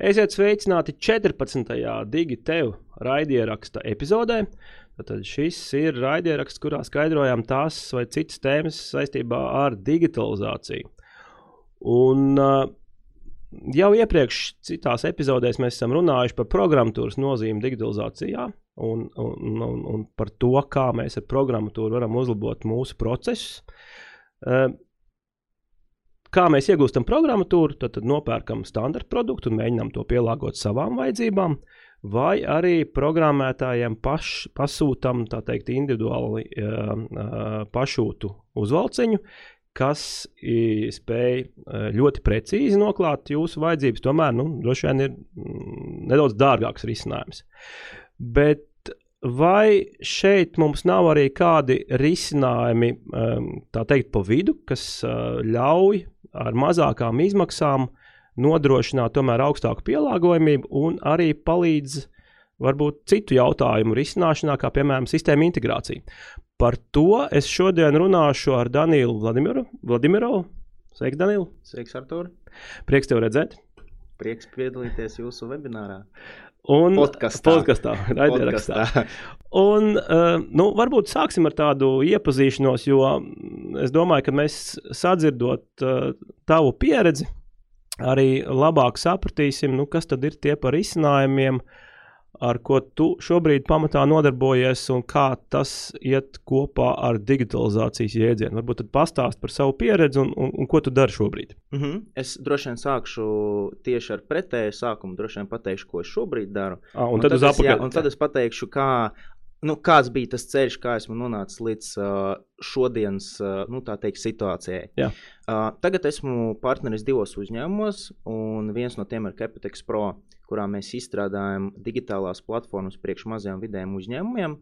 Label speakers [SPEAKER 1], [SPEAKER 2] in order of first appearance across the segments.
[SPEAKER 1] Esiet sveicināti 14. digitēvu raidieraksta epizodē. Tad šis ir raidieraksts, kurā skaidrojam tās vai citas tēmas saistībā ar digitalizāciju. Un, jau iepriekš citās epizodēs mēs esam runājuši par programmatūras nozīmi digitalizācijā un, un, un, un par to, kā mēs ar programmatūru varam uzlabot mūsu procesus. Kā mēs iegūstam programmatūru, tad, tad nopērkam standarta produktu un mēģinām to pielāgot savām vajadzībām. Vai arī programmētājiem paš, pasūtām teikt, individuāli uh, pašūtu uzvalciņu, kas spēj ļoti precīzi noklāt jūsu vajadzības. Tomēr, nu, droši vien ir mm, nedaudz dārgāks risinājums. Bet vai šeit mums nav arī kādi risinājumi, tā teikt, pa vidu, kas ļauj ar mazākām izmaksām nodrošināt tomēr augstāku pielāgojamību un arī palīdz varbūt citu jautājumu risināšanā, kā piemēram sistēma integrācija. Par to es šodien runāšu ar Danielu Vladimiru. Vladimirovu. Sveiks, Daniel!
[SPEAKER 2] Sveiks, Artur!
[SPEAKER 1] Prieks tev redzēt!
[SPEAKER 2] Prieks piedalīties jūsu webinārā.
[SPEAKER 1] Un podkastā, podkastā raidierakstā. Un, uh, nu, varbūt sāksim ar tādu iepazīšanos, jo es domāju, ka mēs sadzirdot uh, tavu pieredzi, arī labāk sapratīsim, nu, kas tad ir tie par izcinājumiem, ar ko tu šobrīd pamatā nodarbojies un kā tas iet kopā ar digitalizācijas jēdzienu. Varbūt tad pastāst par savu pieredzi un, un, un ko tu dari šobrīd.
[SPEAKER 2] Mm -hmm. Es droši vien sākšu tieši ar pretēju sākumu, droši vien pateikšu, ko es šobrīd daru.
[SPEAKER 1] Ah, un, un, tad, tad es, jā,
[SPEAKER 2] un tad es pateikšu, kā nu, kāds bija tas ceļš, kā esmu nonācis līdz uh, šodienas uh, nu, teikt, situācijai.
[SPEAKER 1] Jā.
[SPEAKER 2] Uh, tagad esmu partneris divos uzņēmumos, un viens no tiem ir Capitex Pro, kurā mēs izstrādājam digitālās platformas priekš maziem vidējiem uzņēmumiem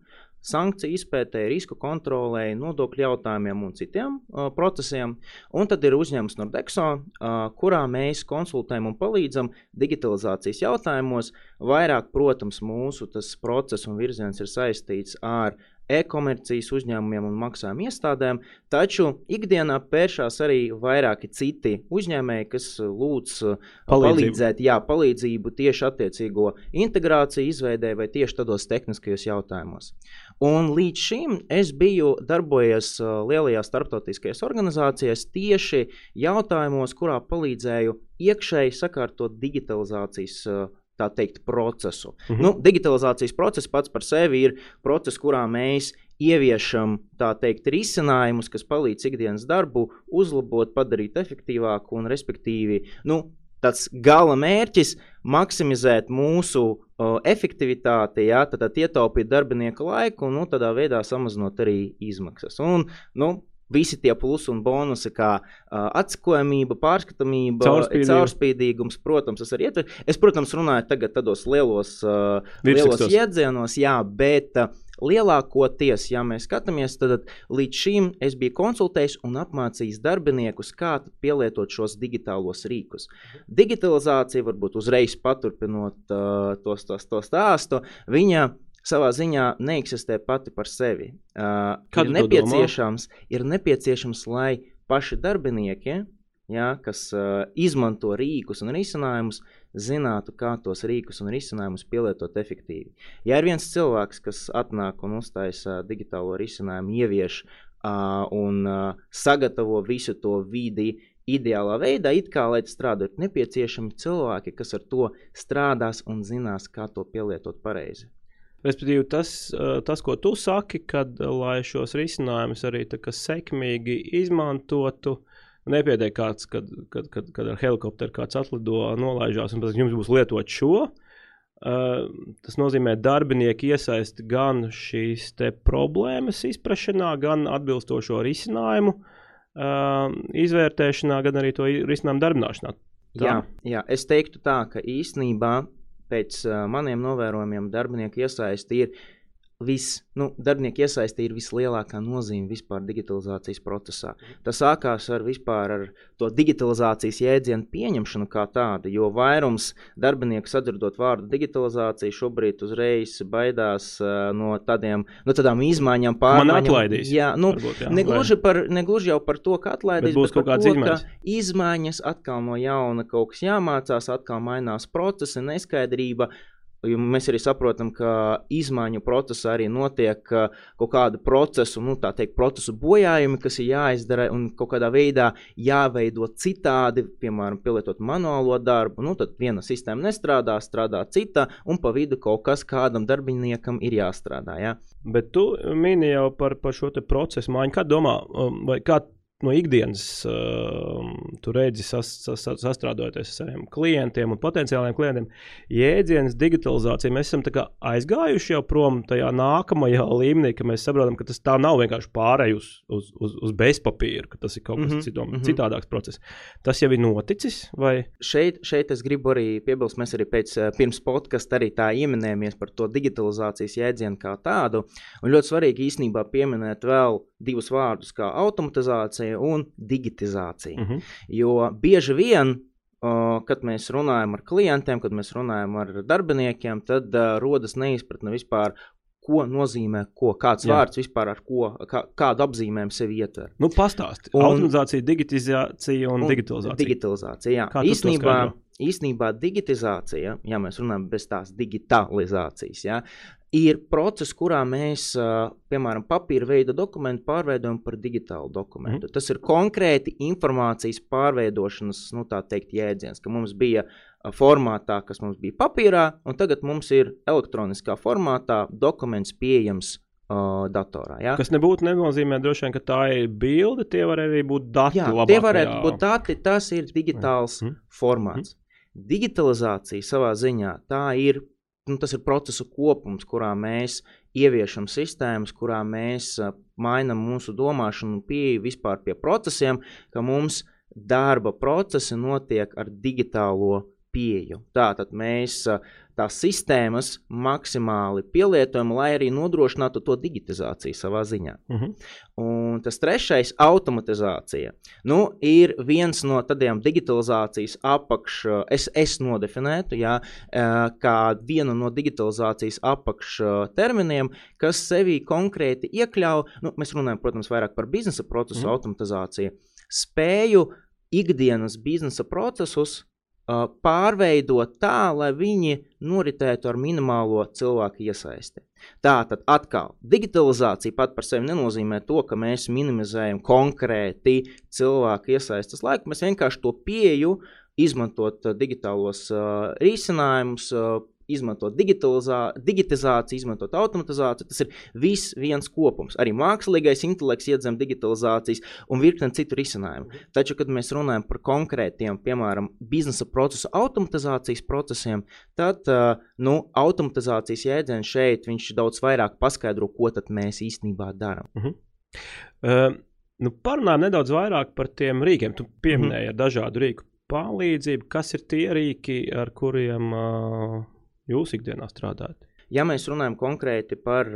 [SPEAKER 2] sankciju izpētē, risku kontrolē, nodokļu jautājumiem un citiem uh, procesiem. Un tad ir uzņēmums Nordexo, uh, kurā mēs konsultējam un palīdzam digitalizācijas jautājumos. Vairāk, protams, mūsu process un virziens ir saistīts ar e-komercijas uzņēmumiem un maksājuma iestādēm, taču ikdienā pēršās arī vairāki citi uzņēmēji, kas lūdz palīdzību. palīdzēt, jā, palīdzību tieši attiecīgo integrāciju izveidē vai tieši tādos tehniskajos jautājumos. Un līdz šim es biju darbojies lielajās starptautiskajās organizācijās tieši jautājumos, kurā palīdzēju iekšēji sakārtot digitalizācijas tā teikt, procesu. Mm -hmm. nu, digitalizācijas process pats par sevi ir process, kurā mēs ieviešam teikt, risinājumus, kas palīdz ikdienas darbu uzlabot, padarīt efektīvāku un, respektīvi, nu, tāds gala mērķis - maksimizēt mūsu uh, efektivitāti, jā, tad, tad ietaupīt darbinieku laiku un nu, tādā veidā samazinot arī izmaksas. Un, nu, Visi tie plusi un bonusi, kā uh, atsekojamība, pārskatāmība,
[SPEAKER 1] Caurspīdība.
[SPEAKER 2] caurspīdīgums, protams, tas arī ietver. Es, protams, runāju tagad tādos lielos, uh, lielos iedzienos, jā, bet uh, Lielākoties, ja mēs skatāmies, tad līdz šim es biju konsultējis un apmācījis darbiniekus, kā pielietot šos digitālos rīkus. Digitalizācija, varbūt uzreiz paturpinot uh, tos, tos, to stāstu, viņa savā ziņā neeksistē pati par sevi. Uh, ir, nepieciešams, ir nepieciešams, lai paši darbinieki, ja, kas uh, izmanto rīkus un risinājumus, zinātu, kā tos rīkus un risinājumus pielietot efektīvi. Ja ir viens cilvēks, kas atnāk un uztaisa digitālo risinājumu, ievieš uh, un uh, sagatavo visu to vidi, ideālā veidā, it kā lai tas strādātu, ir nepieciešami cilvēki, kas ar to strādās un zinās, kā to pielietot pareizi.
[SPEAKER 1] Respektīvi, tas, tas, ko tu saki, kad lai šos risinājumus arī sekmīgi izmantotu, Nepietiek kāds, kad, kad, kad, kad ar helikopteru kāds atlido, nolaižās, un pēc tam jums būs lietot šo. Uh, tas nozīmē, ka darbinieki iesaist gan šīs problēmas izpratnē, gan atbilstošo risinājumu uh, izvērtēšanā, gan arī to risinājumu darbināšanā.
[SPEAKER 2] Tā. Jā, jā, es teiktu tā, ka īstenībā pēc uh, maniem novērojumiem darbinieku iesaisti ir vis, nu, darbinieku iesaiste ir vislielākā nozīme vispār digitalizācijas procesā. Tas sākās ar ar to digitalizācijas jēdzienu pieņemšanu kā tādu, jo vairums darbinieku sadzirdot vārdu digitalizācija šobrīd uzreiz baidās uh, no, tādiem, no tādām izmaiņām,
[SPEAKER 1] pārmaiņām. Atlaidīs.
[SPEAKER 2] Jā, nu, varbūt, jā, negluži, par, negluži jau par to, ka atlaidīs,
[SPEAKER 1] bet, bet
[SPEAKER 2] kaut
[SPEAKER 1] kādas izmaiņas.
[SPEAKER 2] izmaiņas, atkal no jauna kaut kas jāmācās, atkal mainās procesi, neskaidrība. Mēs arī saprotam, ka izmaiņu procesā arī notiek kaut kāda procesu, nu, tā teikt, procesu bojājumi, kas ir jāizdara un kaut kādā veidā jāveido citādi, piemēram, pielietot manuālo darbu. Nu, tad viena sistēma nestrādā, strādā cita, un pa vidu kaut kas kādam darbiniekam ir jāstrādā. Ja?
[SPEAKER 1] Bet tu mini jau par, par šo procesu maiņu. Kā domā, um, vai kā no ikdienas uh, tu redzi, sas, sas, sastrādājoties ar saviem klientiem un potenciāliem klientiem, jēdzienas digitalizācija. Mēs esam aizgājuši jau prom tajā nākamajā līmenī, ka mēs saprotam, ka tas tā nav vienkārši pārējai uz, uz, uz, uz bezpapīra, ka tas ir kaut kas mm -hmm, citom, mm -hmm. citādāks process. Tas jau ir noticis? Vai?
[SPEAKER 2] Šeit, šeit es gribu arī piebilst, mēs arī pēc, uh, pirms podkāstā arī tā ieminējāmies par to digitalizācijas jēdzienu kā tādu. Un ļoti svarīgi īstenībā pieminēt vēl divus vārdus, kā automatizācija un digitizācija. Uh mhm. -huh. Jo bieži vien, kad mēs runājam ar klientiem, kad mēs runājam ar darbiniekiem, tad uh, rodas neizpratne vispār. Ko nozīmē, ko, kāds Jā. vārds vispār ar ko, kā, kādu apzīmējumu sev ietver?
[SPEAKER 1] Nu, pastāsti. Automatizācija, digitizācija un, un digitalizācija.
[SPEAKER 2] Digitalizācija, jā. Kā īstenībā, īstenībā digitizācija, ja mēs runājam bez tās digitalizācijas, ja, ir process, kurā mēs, piemēram, papīra veida dokumentu pārveidojam par digitālu dokumentu. Mm. Tas ir konkrēti informācijas pārveidošanas, nu, teikt, jēdziens, ka mums bija formātā, kas mums bija papīrā, un tagad mums ir elektroniskā formātā dokuments pieejams datorā. Ja?
[SPEAKER 1] Kas nebūtu nenozīmē, droši vien, ka tā ir bilde, tie var arī būt dati. Jā,
[SPEAKER 2] labākajā. tie varētu būt dati, tas ir digitāls mm. formāts. Mm. Digitalizācija savā ziņā tā ir nu, tas ir procesu kopums, kurā mēs ieviešam sistēmas, kurā mēs uh, mainām mūsu domāšanu un pieeju vispār pie procesiem, ka mums darba procesi notiek ar digitālo pieeju. Tātad mēs tās sistēmas maksimāli pielietojam, lai arī nodrošinātu to digitizāciju savā ziņā. Uh mhm. -huh. Un tas trešais - automatizācija. Nu, ir viens no tādiem digitalizācijas apakš, es, es nodefinētu, jā, kā vienu no digitalizācijas apakš terminiem, kas sevī konkrēti iekļauj, nu, mēs runājam, protams, vairāk par biznesa procesu uh mhm. -huh. automatizāciju, spēju ikdienas biznesa procesus pārveidot tā, lai viņi noritētu ar minimālo cilvēku iesaisti. Tātad atkal digitalizācija pat par sevi nenozīmē to, ka mēs minimizējam konkrēti cilvēku iesaistas laiku. Mēs vienkārši to pieju, izmantot digitālos uh, risinājumus, uh, izmantot digitalizāciju, izmantot automatizāciju. Tas ir viss viens kopums. Arī mākslīgais intelekts iedzem digitalizācijas un virkni citu risinājumu. Mhm. Taču, kad mēs runājam par konkrētiem, piemēram, biznesa procesu automatizācijas procesiem, tad nu, automatizācijas jēdziens šeit daudz vairāk paskaidro, ko mēs īstenībā darām. Uh -huh.
[SPEAKER 1] uh, nu, parunājam nedaudz vairāk par tiem rīkiem. Tu pieminēji uh -huh. dažādu rīku palīdzību. Kas ir tie rīki, ar kuriem uh, jūs ikdienā strādājat?
[SPEAKER 2] Ja mēs runājam konkrēti par,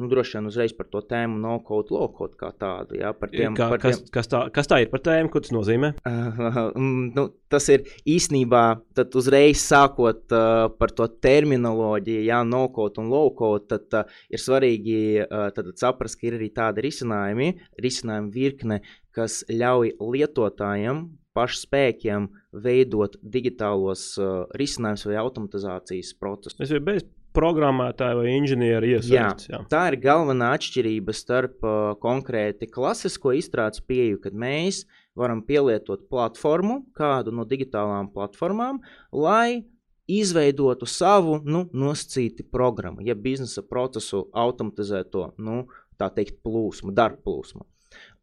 [SPEAKER 2] nu, droši vien uzreiz par to tēmu no-code, low-code kā tādu, jā, par
[SPEAKER 1] tiem, kā, par kas, tiem... kas, tā, kas tā ir par tēmu, ko tas nozīmē?
[SPEAKER 2] Uh, nu, tas ir īstenībā, tad uzreiz sākot uh, par to terminoloģiju, jā, no-code un low-code, tad uh, ir svarīgi uh, tad saprast, ka ir arī tādi risinājumi, risinājumi virkne, kas ļauj lietotājiem pašspēkiem veidot digitālos uh, risinājumus vai automatizācijas procesus.
[SPEAKER 1] Tas ir bez programmētāja vai inženiera iesaistīts.
[SPEAKER 2] Jā, jā. Tā ir galvenā atšķirība starp uh, konkrēti klasisko izstrādes pieeju, kad mēs varam pielietot platformu, kādu no digitālām platformām, lai izveidotu savu nu, nosacītu programmu, ja biznesa procesu automatizēto nu, tā teikt, plūsmu, darba plūsmu.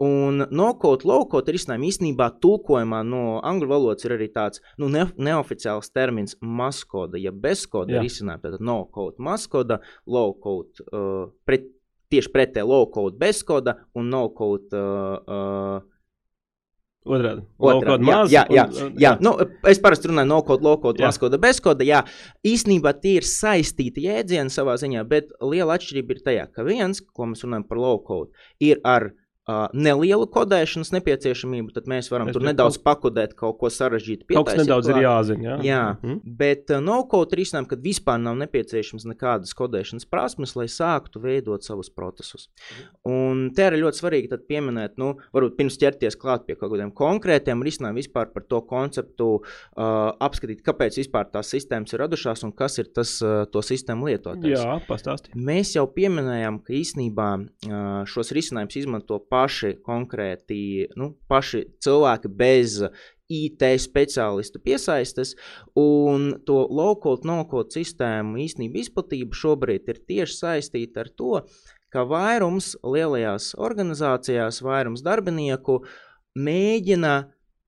[SPEAKER 2] Un no-code, low-code risinājumi īstenībā tulkojumā no angļu valodas ir arī tāds nu, ne, neoficiāls termins maskoda, ja bezkoda risinājumi. Tātad no-code maskoda, low-code uh, pret, tieši pretēji low-code bezkoda un no-code uh, uh,
[SPEAKER 1] Otrādi.
[SPEAKER 2] Jā,
[SPEAKER 1] maz
[SPEAKER 2] jā, jā,
[SPEAKER 1] un- un-
[SPEAKER 2] jā. Nu, es parasti runāju no koda, low-code,
[SPEAKER 1] Jā.
[SPEAKER 2] maskoda, bezkoda. Jā, īstenībā tie ir saistīti jēdzieni savā ziņā, bet liela atšķirība ir tajā, ka viens, ko mēs runājam par low-code, ir ar uh, nelielu kodēšanas nepieciešamību, tad mēs varam
[SPEAKER 1] Es
[SPEAKER 2] tur nedaudz pakodēt kaut ko sarežģītu.
[SPEAKER 1] Kaut kas nedaudz ir
[SPEAKER 2] klāt.
[SPEAKER 1] jāzina. Jā,
[SPEAKER 2] Jā,
[SPEAKER 1] Mhm.
[SPEAKER 2] bet uh, no-code risinājumam, kad vispār nav nepieciešams nekādas kodēšanas prasmes, lai sāktu veidot savus procesus. Un te arī ļoti svarīgi pieminēt, nu, varbūt pirms ķerties klāt pie kaut kādiem konkrētiem risinājumiem, vispār par to konceptu, uh, apskatīt, kāpēc vispār tās sistēmas ir radušās un kas ir tas uh, to sistēmu lietotājs.
[SPEAKER 1] jā pastāstiet.
[SPEAKER 2] Mēs jau pieminējām, ka īsnībā ā, šos risinājumus izmanto paši konkrēti nu, paši cilvēki bez IT speciālistu piesaistes, un to low-code, no-code sistēmu īstenībā izplatība šobrīd ir tieši saistīta ar to, ka vairums lielajās organizācijās, vairums darbinieku mēģina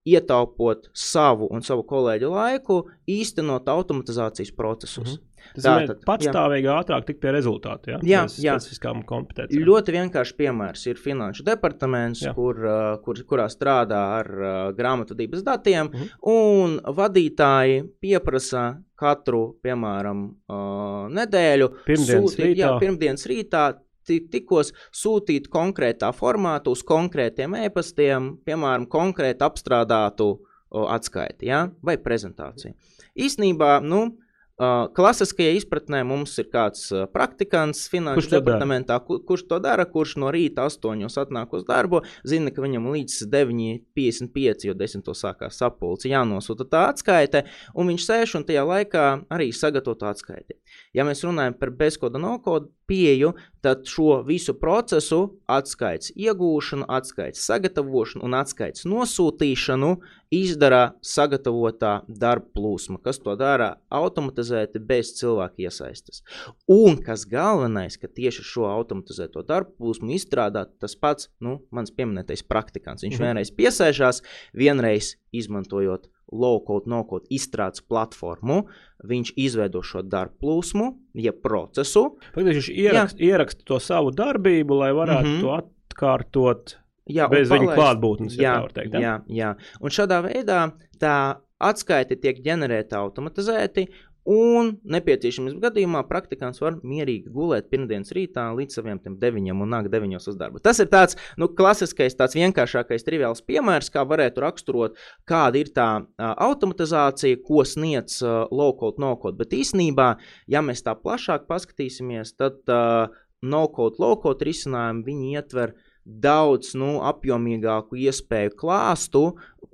[SPEAKER 2] ietaupot savu un savu kolēģu laiku, īstenot automatizācijas procesus.
[SPEAKER 1] Mhm. Tas
[SPEAKER 2] Tā tad, jā.
[SPEAKER 1] patstāvīgi ātrāk tikt pie rezultātu. Jā,
[SPEAKER 2] Jā,
[SPEAKER 1] Bez
[SPEAKER 2] jā.
[SPEAKER 1] Specifiskām kompetencijām.
[SPEAKER 2] Ļoti vienkāršs piemērs ir finanšu departaments,
[SPEAKER 1] Jā.
[SPEAKER 2] kur, uh, kur, kurā strādā ar uh, grāmatvedības datiem,
[SPEAKER 1] Mhm.
[SPEAKER 2] un vadītāji pieprasa katru, piemēram, uh, nedēļu
[SPEAKER 1] Pirmdienas
[SPEAKER 2] sūtīt, jā,
[SPEAKER 1] rītā.
[SPEAKER 2] pirmdienas rītā. ti- Tikos sūtīt konkrētā formātā, uz konkrētiem e-pastiem, piemēram, konkrēti apstrādātu o, atskaiti ja? vai prezentāciju. Īsnībā, nu, Uh, klasiskajā izpratnē mums ir kāds uh, praktikants finanšu
[SPEAKER 1] Kurš to
[SPEAKER 2] departamentā, ku, kurš to dara, kurš no rīta 8.00 atnāk uz darbu, zina, ka viņam līdz 9.55, jo 10. sākās sapulce, jānosūta tā atskaite, un viņš sēž un tajā laikā arī sagatavo tā atskaiti. Ja mēs runājam par bezkoda nokodu pieju, tad šo visu procesu, atskaites iegūšanu, atskaites sagatavošanu un atskaites nosūtīšanu izdara sagatavotā darba plūsma, kas to dara automatizēti bez cilvēka iesaistes. Un kas galvenais, ka tieši šo automatizēto darbu plūsmu izstrādā tas pats, nu, mans pieminētais praktikants. Viņš
[SPEAKER 1] Mhm.
[SPEAKER 2] vienreiz piesēžās, vienreiz izmantojot low-code, no-code izstrādes platformu, viņš izveido šo darbu plūsmu, jeb procesu,
[SPEAKER 1] Faktiski viņš ierakst, ieraksta to savu darbību, lai varētu mm. -hmm. to atkārtot
[SPEAKER 2] Jā,
[SPEAKER 1] bez viņa
[SPEAKER 2] palaist-
[SPEAKER 1] klātbūtnes. Ja
[SPEAKER 2] Jā,
[SPEAKER 1] var teikt, ja?
[SPEAKER 2] jā, jā. Un šādā veidā tā atskaite tiek ģenerēta automatizēti. Un nepieciešamības gadījumā praktikants var mierīgi gulēt pirmdienas rītā līdz saviem tiem deviņiem un nāk deviņos uz darbu. Tas ir tāds nu, klasiskais, tāds vienkāršākais, triviāls piemērs, kā varētu raksturot, kāda ir tā uh, automatizācija, ko sniedz uh, low-code, no-code. Bet īsnībā, ja mēs tā plašāk paskatīsimies, tad uh, no-code, low-code risinājumi viņi ietver daudz nu, apjomīgāku iespēju klāstu,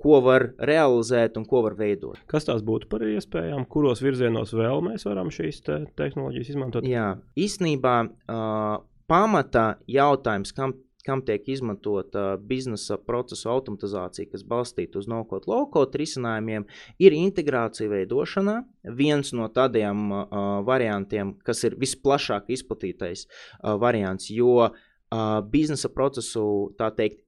[SPEAKER 2] ko var realizēt un ko var veidot.
[SPEAKER 1] Kas tās būtu par iespējām, kuros virzienos vēl mēs varam šīs te tehnoloģijas izmantot?
[SPEAKER 2] Jā, īstenībā uh, pamata jautājums, kam, kam tiek izmantota biznesa procesu automatizācija, kas balstīta uz no-code, low-code risinājumiem, ir integrācija veidošanā. Viens no tādiem uh, variantiem, kas ir visplašāk izplatītais uh, variants, jo uh, biznesa procesu, tā teikt,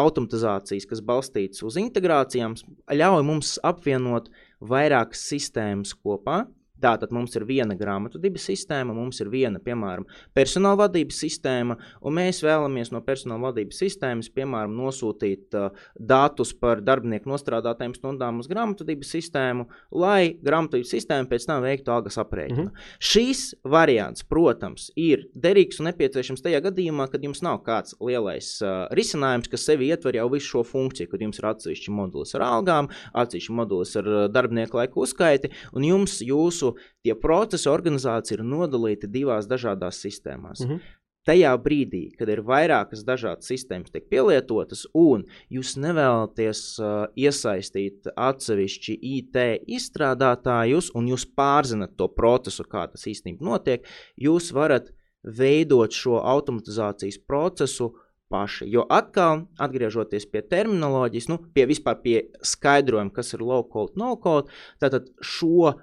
[SPEAKER 2] automatizācijas, kas balstītas uz integrācijām, ļauj mums apvienot vairākas sistēmas kopā. Tātad mums ir viena grāmatvedības sistēma, mums ir viena, piemēram, personāla vadības sistēma, un mēs vēlamies no personāla vadības sistēmas, piemēram, nosūtīt uh, datus par darbinieku nostrādātajām stundām uz grāmatvedības sistēmu, lai grāmatvedības sistēma pēc tam veiktu algas aprēķinu. Mm -hmm. Šīs variants, protams, ir derīgs un nepieciešams tajā gadījumā, kad jums nav kāds lielais uh, risinājums, kas sevi ietver jau visu šo funkciju, kad jums ir atsevišķi modulis ar algām, atsevišķi modulis ar uh, darbinieku laiku uzskaiti, un jums jūsu tie procesi organizācija ir nodalīti divās dažādās sistēmās. Mm. -hmm. Tajā brīdī, kad ir vairākas dažādas sistēmas, tiek pielietotas, un jūs nevēlaties uh, iesaistīt atsevišķi IT izstrādātājus, un jūs pārzinat to procesu, kā tas īstenībā notiek, jūs varat veidot šo automatizācijas procesu paši. Jo atkal, atgriežoties pie terminoloģijas, nu, pie vispār pie skaidrojuma, kas ir low code, no code, tātad šo,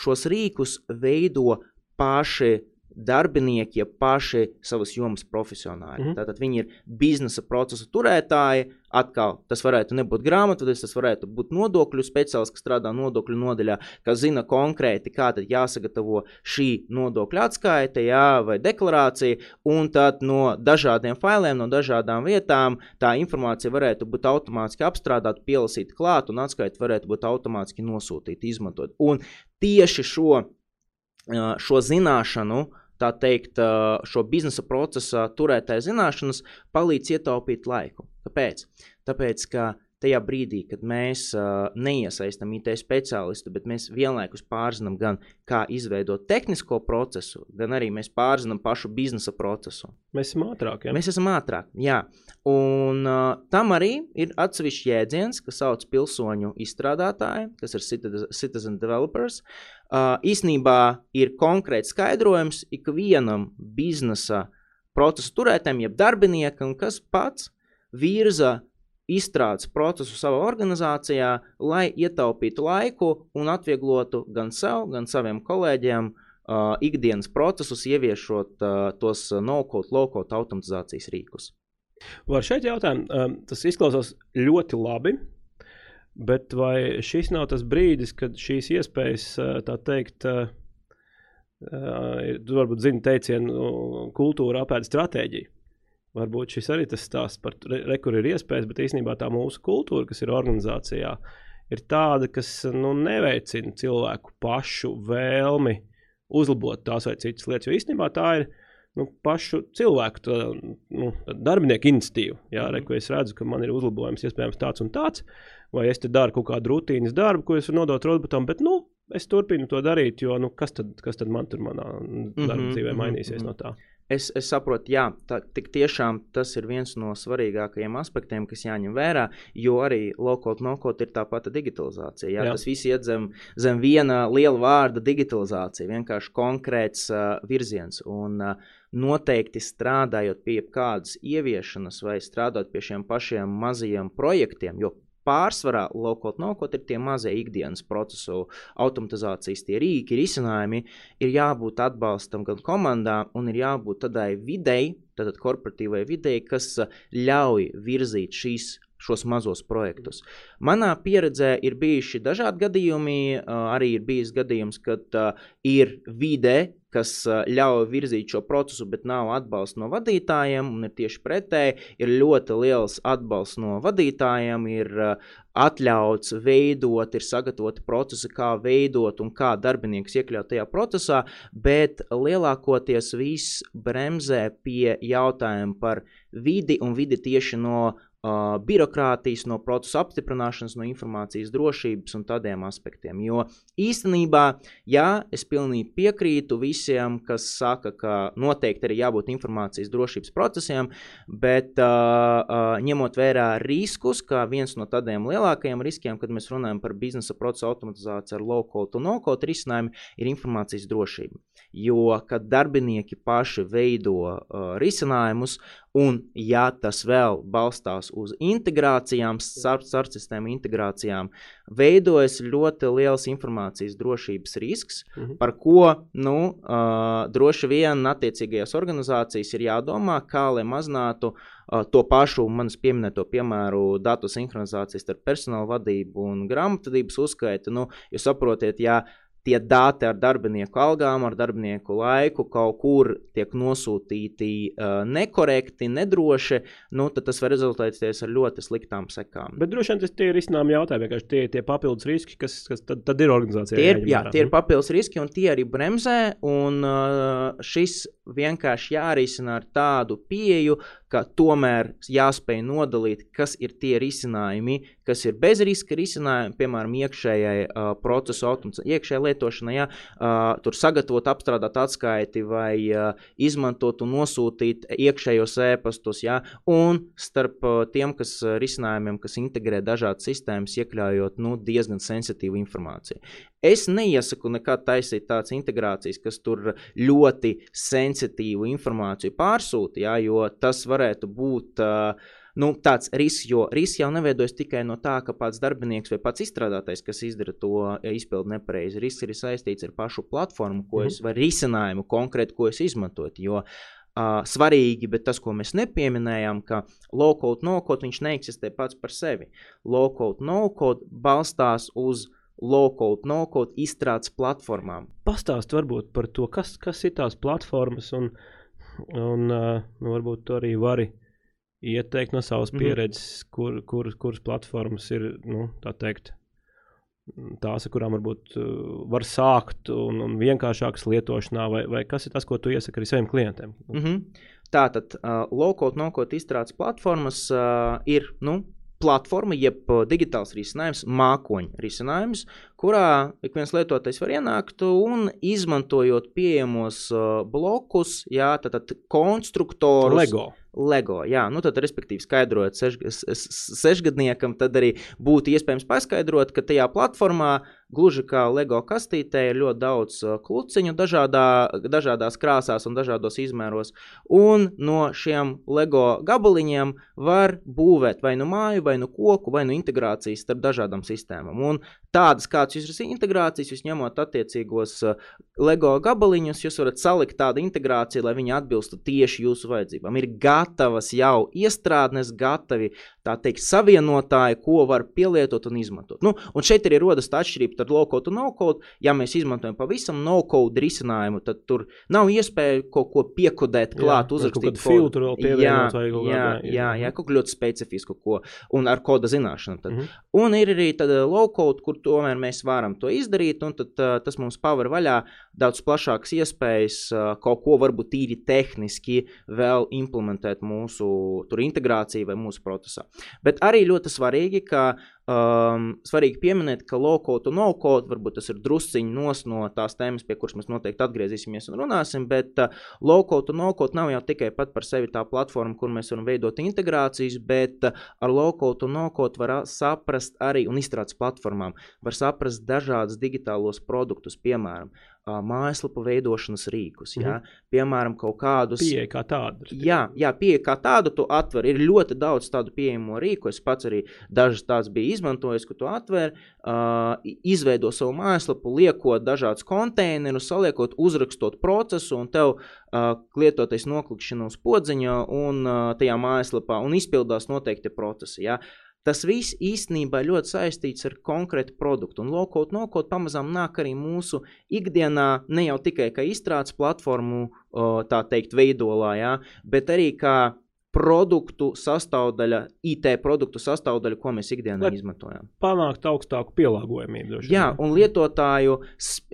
[SPEAKER 2] šos rīkus veido paši darbinieki, ja paši savas jomas profesionāļi. Mm. -hmm. Tātad viņi ir biznesa procesa turētāji. Atkal tas varētu nebūt grāmatvedis, tas varētu būt nodokļu speciālists, kas strādā nodokļu nodaļā, kas zina konkrēti, kā tad jāsagatavo šī nodokļu atskaite jā, vai deklarācija. Un tad no dažādiem failiem, no dažādām vietām tā informācija varētu būt automātiski apstrādāta, pielasīta klāt, un atskaita varētu būt automātiski nosūtīta, izmantot. Un tieši šo, šo zināšanu, tā teikt, šo biznesa procesa turētāja zināšanas palīdz ietaupīt laiku. Kāpēc? Tāpēc, ka tajā brīdī, kad mēs uh, neiesaistām IT speciālistu, bet mēs vienlaikus pārzinām gan kā izveidot tehnisko procesu, gan arī mēs pārzinām pašu biznesa procesu.
[SPEAKER 1] Mēs esam ātrāki. Ja?
[SPEAKER 2] Mēs esam ātrāk, jā. Un uh, tam arī ir atsevišķs jēdziens, kas sauc pilsoņu izstrādātāji, kas ir citizen, citizen developers. Uh, īsnībā ir konkrēts skaidrojums ikvienam biznesa procesa turētājam, jeb darbiniekam, kas pats virza izstrādes procesu savā organizācijā, lai ietaupītu laiku un atvieglotu gan sev, gan saviem kolēģiem uh, ikdienas procesus, ieviešot uh, tos no-code, low-code automatizācijas rīkus.
[SPEAKER 1] Var šeit jautāt, um, tas izklausās ļoti labi. Bet vai šis nav tas brīdis, kad šīs iespējas, tā teikt, uh, tu varbūt zini teicienu kultūra apēd stratēģiju? Varbūt šis arī tas stāsts par to, re, kur ir iespējas, bet īstenībā tā mūsu kultūra, kas ir organizācijā, ir tāda, kas nu, neveicina cilvēku pašu vēlmi uzlabot tās vai citas lietas. Jo īstenībā tā ir nu, pašu cilvēku tā, nu, darbinieku iniciatīva. Jā, re, ko es redzu, ka man ir uzlabojums iespējams tāds un tāds, vai es te daru kaut kādu rutīnas darbu, ko es varu nodot robotam, bet nu, es turpinu to darīt, jo nu, kas, tad, kas tad man tur manā darba
[SPEAKER 2] Mhm,
[SPEAKER 1] dzīvē
[SPEAKER 2] mhm,
[SPEAKER 1] mainīsies
[SPEAKER 2] mhm.
[SPEAKER 1] no tā?
[SPEAKER 2] Es, es saprotu, jā, tā, tik tiešām tas ir viens no svarīgākajiem aspektiem, kas jāņem vērā, jo arī low-code, no-code ir tā pati digitalizācija. Jā,
[SPEAKER 1] Jā.
[SPEAKER 2] jā. Tas viss iet zem, zem viena liela vārda - digitalizācija, vienkārši konkrēts uh, virziens. Un, uh, Noteikti strādājot pie kādas ieviešanas vai strādājot pie šiem pašiem mazajiem projektiem, jo pārsvarā lokot nokot ir tie mazie ikdienas procesu automatizācijas, tie rīki, risinājumi, ir jābūt atbalstam gan komandām, un ir jābūt tādai videi, tātad korporatīvai videi, kas ā, ļauj virzīt šīs šos mazos projektus. Manā pieredzē ir bijuši dažādi gadījumi. ā, Arī ir bijis gadījums, kad uh, ir vide, kas ļauj virzīt šo procesu, bet nav atbalsta no vadītājiem. Un ir tieši pretēji, ir ļoti liels atbalsts no vadītājiem, ir atļauts veidot, ir sagatavoti procesi, kā veidot un kā darbinieks iekļaut tajā procesā, bet lielākoties viss bremzē pie jautājuma par vidi un vidi tieši no uh, birokrātijas, no procesa apstiprināšanas, no informācijas drošības un tādiem aspektiem. Jo īstenībā, jā, es pilnīgi piekrītu visiem, kas saka, ka noteikti ir jābūt informācijas drošības procesiem, bet uh, uh, ņemot vērā riskus, kā viens no tādiem lielākajiem riskiem, kad mēs runājam par biznesa procesu automatizāciju ar low-code un no-code risinājumu, ir informācijas drošība. Jo, kad darbinieki paši veido uh, risinājumus, un ja tas vēl balstās uz integrācijām, starp sistēmu integrācijām, veidojas ļoti liels informācijas drošības risks,
[SPEAKER 1] Mhm.
[SPEAKER 2] par ko nu, uh, droši vien attiecīgajās organizācijas ir jādomā, kā lai mazinātu uh, to pašu manas pieminēto piemēru datu sinhronizācijas starp personāla vadību un grāmatvedības uzskaiti. Nu, jūs saprotiet, ja tie dati ar darbinieku algām, ar darbinieku laiku kaut kur tiek nosūtīti uh, nekorekti, nedroši, nu, tad tas var rezultēties ar ļoti sliktām sekām.
[SPEAKER 1] Bet droši vien tas ir izcinājumi jautājumi. Vienkārši tie ir tie papildus riski, kas, kas tad, tad ir organizācijā.
[SPEAKER 2] Tie ir, jā, tie ir papildus riski, un tie arī bremzē. Un, uh, šis vienkārši jārisina ar tādu pieeju, ka tomēr jāspēj nodalīt, kas ir tie risinājumi, kas ir bez riska risinājumi, piemēram, iekšējai uh, procesu automatizācijai, iekšējai lietošanai, ja, uh, tur sagatavot, apstrādāt atskaiti vai uh, izmantot un nosūtīt iekšējos ēpastus, ja, un starp uh, tiem, kas risinājumiem, kas integrē dažādas sistēmas, iekļaujot nu, diezgan sensitīvu informāciju. Es neiesaku nekad taisīt tādas integrācijas, kas tur ļoti sensitīvu informāciju pārsūta, ja, jo tas varētu būt uh, nu, tāds risks, jo risks jau neveidojas tikai no tā, ka pats darbinieks vai pats izstrādātais, kas izdara to izpildu nepareizi. Risks ir saistīts ar pašu platformu, ko mm es varu risinājumu konkrēti, ko es izmantotu. Jo Uh, svarīgi, bet tas, ko mēs nepieminējām, ka low-code, no-code viņš neeksistē pats par sevi. Low-code, no-code balstās uz low-code, no-code izstrādes platformām.
[SPEAKER 1] Pastāst varbūt par to, kas, kas ir tās platformas, un, un nu, varbūt to arī vari ieteikt no savas mhm. pieredzes, mm -hmm. kur, kur, kuras platformas ir, nu, tā teikt, tās, ar kurām varbūt var sākt un, un vienkāršākas lietošanā, vai, vai kas ir tas, ko tu iesaki arī saviem klientiem?
[SPEAKER 2] Mm -hmm. Tātad, uh, low-code, no-code izstrādes platformas uh, ir nu, platforma, jeb uh, digitāls risinājums, mākoņa risinājums, kurā ik viens lietotājs var ienākt un izmantojot pieejamos uh, blokus, jā, tātad konstruktorus.
[SPEAKER 1] Lego.
[SPEAKER 2] LEGO. Jā, nu tad, respektīvi, skaidrojot seš, sešgadniekam, tad arī būtu iespējams paskaidrot, ka tajā platformā Gluži kā LEGO kastītē ir ļoti daudz uh, kluciņu dažādā, dažādās krāsās un dažādos izmēros. Un no šiem LEGO gabaliņiem var būvēt vai nu māju, vai nu koku, vai nu integrācijas starp dažādām sistēmām. Un tādas, kādas jūs integrācijas, jūs ņemot attiecīgos uh, LEGO gabaliņus, jūs varat salikt tādu integrāciju, lai viņi atbilstu tieši jūsu vajadzībām. Ir gatavas jau iestrādnes, gatavi tā teikt, savienotāji, ko var pielietot un izmantot. Nu, un šeit arī rodas tā atšķirība starp low-code un no-code. Ja mēs izmantojam pavisam no-code risinājumu, tad tur nav iespēja kaut ko piekodēt, klāt, jā, uzrakstīt
[SPEAKER 1] filtru vēl pievienot vai kaut
[SPEAKER 2] jā, kādā. Jā, jā, kaut ko ļoti specifisku, ko, un ar koda zināšanu. Tad. Mm -hmm. Un ir arī low-code, kur tomēr mēs varam to izdarīt, un tad, uh, tas mums paver vaļā daudz plašākas iespējas uh, kaut ko varbūt tīri tehniski vēl implementēt mūsu integrāciju vai mūsu procesā. Bet arī ļoti svarīgi, ka um, svarīgi pieminēt, ka low-code un no-code varbūt tas ir drusciņš nos no tās tēmas, pie kuras mēs noteikti atgriezīsimies un runāsim, bet uh, low-code un no-code nav jau tikai pat par sevi tā platforma, kur mēs varam veidot integrācijas, bet uh, ar low-code un no-code var saprast arī un izstrādes platformām, var saprast dažādus digitālos produktus, piemēram, mājaslapu veidošanas rīkus. Mm -hmm. ja? Piemēram, kaut kādus.
[SPEAKER 1] Pieeja kā tāda.
[SPEAKER 2] Jā, jā pieeja kā tādu tu atver. Ir ļoti daudz tādu pieejamo rīku. Es pats arī dažas tādas biju izmantojis, ka tu atver, uh, izveido savu mājaslapu, liekot dažādus konteinerus, saliekot, uzrakstot procesu, un tev uh, lietotais noklikšana uz podziņa un uh, tajā mājaslapā un izpildās noteikti procesi. Ja? Tas viss īstenībā ļoti saistīts ar konkrētu produktu. Un low-code, no-code pamazām nāk arī mūsu ikdienā, ne jau tikai kā izstrādes platformu, tā teikt, veidolā, ja, bet arī kā produktu sastāvdaļa, IT produktu sastāvdaļa, ko mēs ikdienā Lai izmantojam.
[SPEAKER 1] Panākt augstāku pielāgojamību.
[SPEAKER 2] Jā, un lietotāju,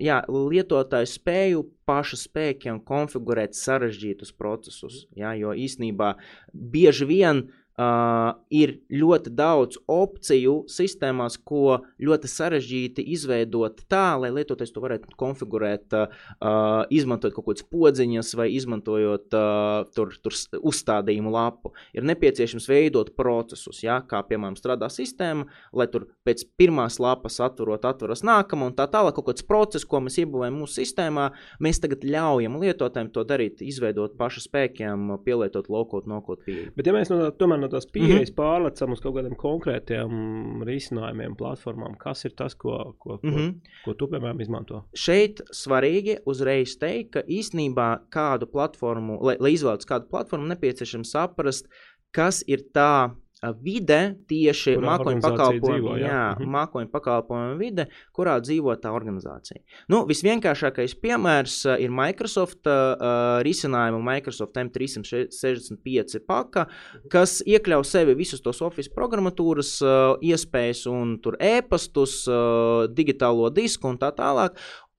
[SPEAKER 2] jā, lietotāju spēju pašu spēkiem konfigurēt sarežģītus procesus. Jā, jo īsnībā bieži vien uh, Uh, ir ļoti daudz opciju sistēmās, ko ļoti sarežģīti izveidot tā, lai lietotājs to varētu konfigurēt, uh, izmantojot kaut kādas podziņas vai izmantojot uh, tur, tur uzstādījumu lapu. Ir nepieciešams veidot procesus, ja, kā piemēram strādā sistēma, lai tur pēc pirmās lapas atverot, atveras nākamā un tā tālāk kaut kāds process, ko mēs iebūvējam mūsu sistēmā, mēs tagad ļaujam lietotājiem to darīt, izveidot pašu spēkiem, pielietot lokot, nokot pieeju.
[SPEAKER 1] Bet ja mēs no, tomēr no tās pieejas mm -hmm. pārlecam uz kaut kādiem konkrētiem risinājumiem, platformām, kas ir tas, ko, ko, ko, mm -hmm. ko tu, piemēram, izmanto?
[SPEAKER 2] Šeit svarīgi uzreiz teikt, ka īstenībā kādu platformu, lai, lai izvēlētos kādu platformu, nepieciešams saprast, kas ir tā vide, tieši mākoņu pakalpojumu, jā. Jā, mhm. mākoņu pakalpojumu vide, kurā dzīvo tā organizācija. Nu, visvienkāršākais piemērs ir Microsoft uh, risinājumu Microsoft M365 paka, kas iekļauj sevi visus tos Office programmatūras uh, iespējas un tur e-pastus, uh, digitālo disku un tā tālāk.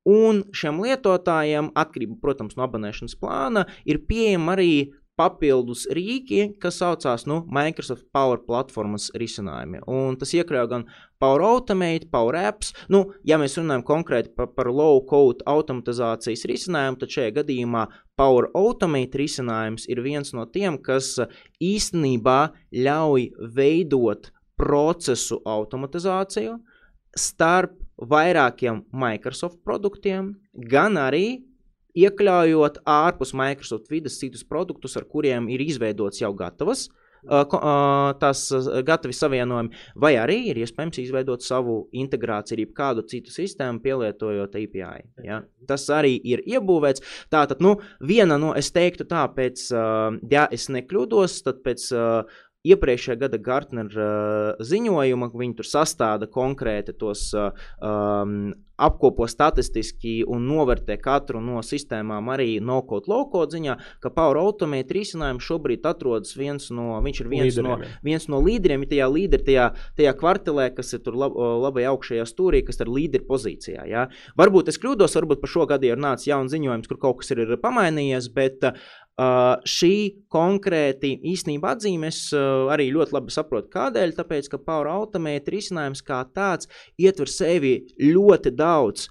[SPEAKER 2] Un šiem lietotājiem, atkarībā, protams, no abonēšanas plāna, ir pieejama arī papildus rīki, kas saucās nu, Microsoft Power platformas risinājumi. Un tas iekļauj gan Power Automate, Power Apps. Nu, ja mēs runājam konkrēti par, par low code automatizācijas risinājumu, tad šajā gadījumā Power Automate risinājums ir viens no tiem, kas īstenībā ļauj veidot procesu automatizāciju starp vairākiem Microsoft produktiem, gan arī iekļaujot ārpus Microsoft vidas citus produktus, ar kuriem ir izveidots jau gatavas tās gatavi savienojumi, vai arī ir iespējams izveidot savu integrāciju ar kādu citu sistēmu, pielietojot API. Ja? Tas arī ir iebūvēts. Tātad, nu, viena no, es teiktu tā, pēc, ja es nekļūdos, tad pēc iepriekšējā gada Gartner uh, ziņojuma, viņi tur sastāda konkrēti tos uh, um, apkopo statistiski un novērtē katru no sistēmām arī no-code, low-code ziņā, ka Power Automate risinājums šobrīd atrodas viens no, viņš ir viens līderiem, no, viens no līderiem, tajā līderi, tajā, tajā kvartelē, kas ir tur lab, labai augšējā stūrī, kas ir līderi pozīcijā. Ja? Varbūt es kļūdos, varbūt par šo gadu ir nācis jauns ziņojums, kur kaut kas ir, ir pamainījies, bet uh, Uh, šī konkrēti īstenībā atzīmes uh, arī ļoti labi saprotu, kādēļ. Tāpēc, ka Power Automate risinājums kā tāds ietver sevi ļoti daudz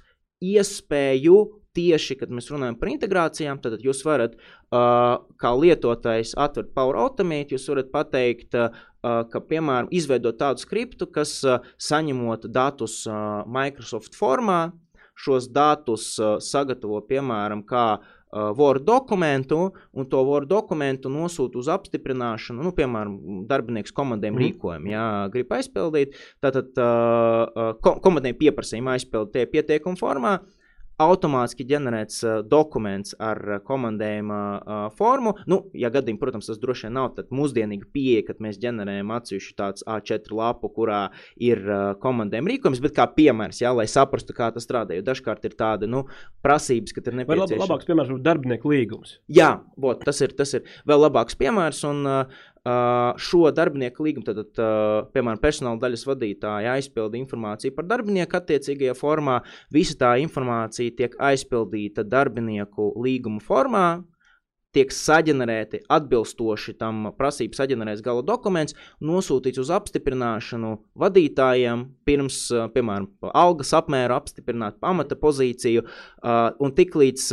[SPEAKER 2] iespēju. Tieši, kad mēs runājam par integrācijām, tad jūs varat, uh, kā lietotājs, atvērt Power Automate. Jūs varat pateikt, ka, piemēram, izveidot tādu skriptu, kas saņemot datus Microsoft formā, šos datus sagatavo, piemēram, kā uh, Word dokumentu, un to Word dokumentu nosūta uz apstiprināšanu, nu, piemēram, darbinieks komandiem mm. rīkojumu, ja grib aizpildīt, tātad uh, uh, komandiem pieprasījumu aizpildīt tie pieteikumu formā, automātiski ģenerēts uh, dokuments ar uh, komandējuma uh, formu. Nu, ja gadījumā, protams, tas droši vien nav tāda mūsdienīga pieeja, kad mēs ģenerējam atsevišķu tādu A4 lapu, kurā ir uh, komandējuma rīkojums, bet kā piemērs, jā, lai saprastu, kā tas strādā. Jo dažkārt ir tāda nu, prasības, ka ir nepieciešams.
[SPEAKER 1] Vai lab, labāks piemērs būtu darbinieku līgums?
[SPEAKER 2] Jā, bot, tas, ir, tas ir vēl labāks piemērs. Un, Uh, šo darbinieku līgumu, tad, uh, piemēram, personāla daļas vadītāja aizpilda informāciju par darbinieku attiecīgajā formā. Visa tā informācija tiek aizpildīta darbinieku līguma formā, tiek saģenerēti atbilstoši tam prasības saģenerēts gala dokuments, nosūtīts uz apstiprināšanu vadītājiem, pirms, piemēram, algas apmēru apstiprināt, pamata pozīciju, un tiklīdz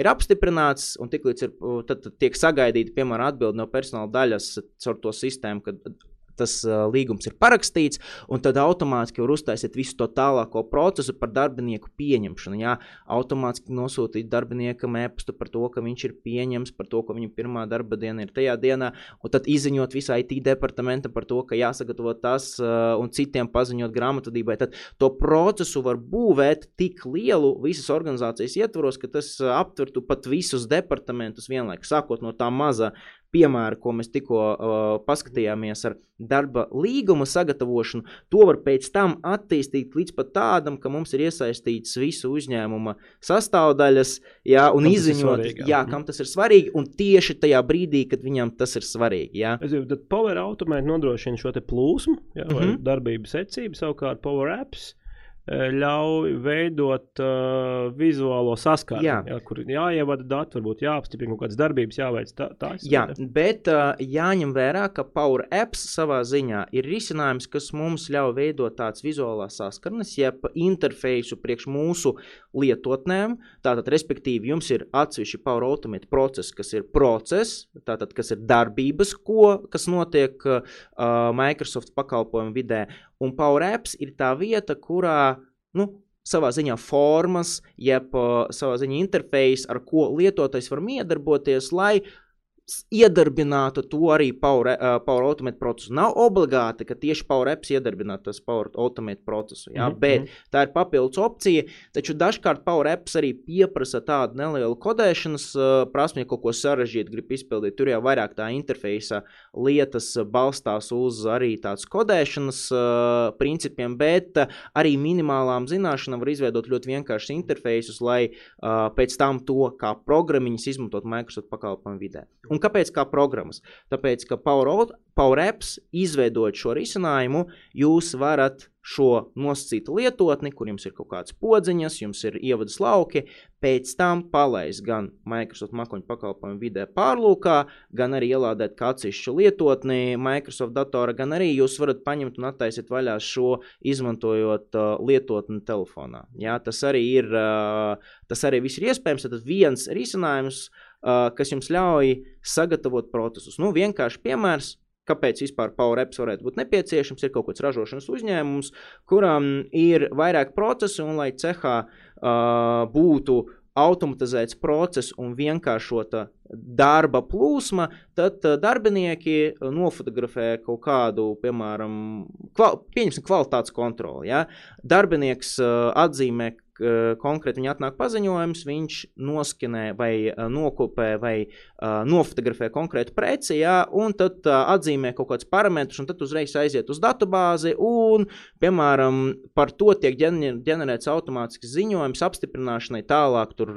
[SPEAKER 2] ir apstiprināts, un tiklīdz ir, tad tiek sagaidīta, piemēram, atbildi no personāla daļas caur to sistēmu, kad tas uh, līgums ir parakstīts, un tad automātiski var uztaisīt visu to tālāko procesu par darbinieku pieņemšanu. Jā, automātiski nosūtīt darbiniekam e-pastu par to, ka viņš ir pieņemts, par to, ka viņa pirmā darba diena ir tajā dienā, un tad izziņot visai IT departamentam par to, ka jāsagatavo tas uh, un citiem paziņot grāmatvedībai. Tad to procesu var būvēt tik lielu visas organizācijas ietvaros, ka tas aptvertu pat visus departamentus vienlaikus, sākot no tā maza piemēru, ko mēs tikko uh, paskatījāmies ar darba līguma sagatavošanu, to var pēc tam attīstīt līdz pat tādam, ka mums ir iesaistīts visu uzņēmuma sastāvdaļas, jā, un kam izziņot, svarīgi, jā. Jā, kam tas ir svarīgi, un tieši tajā brīdī, kad viņam tas ir svarīgi. Jā.
[SPEAKER 1] Es domāju, tad Power Automate nodrošina šo plūsmu, jā, mm -hmm. darbības secību, savukārt Power Apps ļauj veidot uh, vizuālo saskarni, jā. Jā, kur jāievada dati, varbūt jāapstiprina kaut kādas darbības, jāveic tā. tā
[SPEAKER 2] jā, bet uh, jāņem vērā, ka Power Apps savā ziņā ir risinājums, kas mums ļauj veidot tādas vizuālās saskarnes, jeb interfeisu priekš mūsu lietotnēm. Tātad, respektīvi, jums ir atsevišķi Power Automate process, kas ir process, tātad, kas ir darbības, ko, kas notiek uh, Microsoft pakalpojumu vidē, Un Power Apps ir tā vieta, kurā nu, savā ziņā formas, jeb uh, savā ziņā interfejs, ar ko lietotājs var iedarboties, lai iedarbinātu to arī Power, uh, Power Automate procesu. Nav obligāti, ka tieši Power Apps iedarbinātu tas Power Automate procesu, jā, mm -hmm. bet tā ir papildus opcija. Taču dažkārt Power Apps arī pieprasa tādu nelielu kodēšanas uh, prasmi, ja kaut ko sarežģītu grib izpildīt. Tur jau vairāk tā interfeisa lietas balstās uz arī tādas kodēšanas uh, principiem, bet uh, arī minimālām zināšanām var izveidot ļoti vienkāršus interfeisus, lai uh, pēc tam to kā programmiņas izmantot Microsoft pakalpojumu vidē. Un Un kāpēc kā programmas? Tāpēc, ka Power, Power Apps izveidot šo risinājumu, jūs varat šo nosacītu lietotni, kur jums ir kaut kādas podziņas, jums ir ievadas lauki, pēc tam palaist gan Microsoft makoņu pakalpojumu vidē pārlūkā, gan arī ielādēt kā atsevišķu lietotni Microsoft datora, gan arī jūs varat paņemt un attaisīt vaļā šo izmantojot uh, lietotni telefonā. Jā, tas arī ir, uh, tas arī viss ir iespējams, tad viens risinājums, uh, kas jums ļauj sagatavot procesus. Nu, vienkārši piemērs, kāpēc vispār Power Apps varētu būt nepieciešams. Ir kaut kāds ražošanas uzņēmums, kuram ir vairāk procesu, un lai cehā uh, būtu automatizēts process un vienkāršota darba plūsma, tad uh, darbinieki nofotografē kaut kādu, piemēram, kval, kvalitātes kontroli. Ja? Darbinieks uh, atzīmē, konkrēti viņa atnāk paziņojums, viņš noskanē vai nokopē vai nofotografē konkrētu preci, jā, un tad atzīmē kaut kādus parametrus, un tad uzreiz aiziet uz datubāzi, un, piemēram, par to tiek ģenerēts automātisks ziņojums apstiprināšanai tālāk tur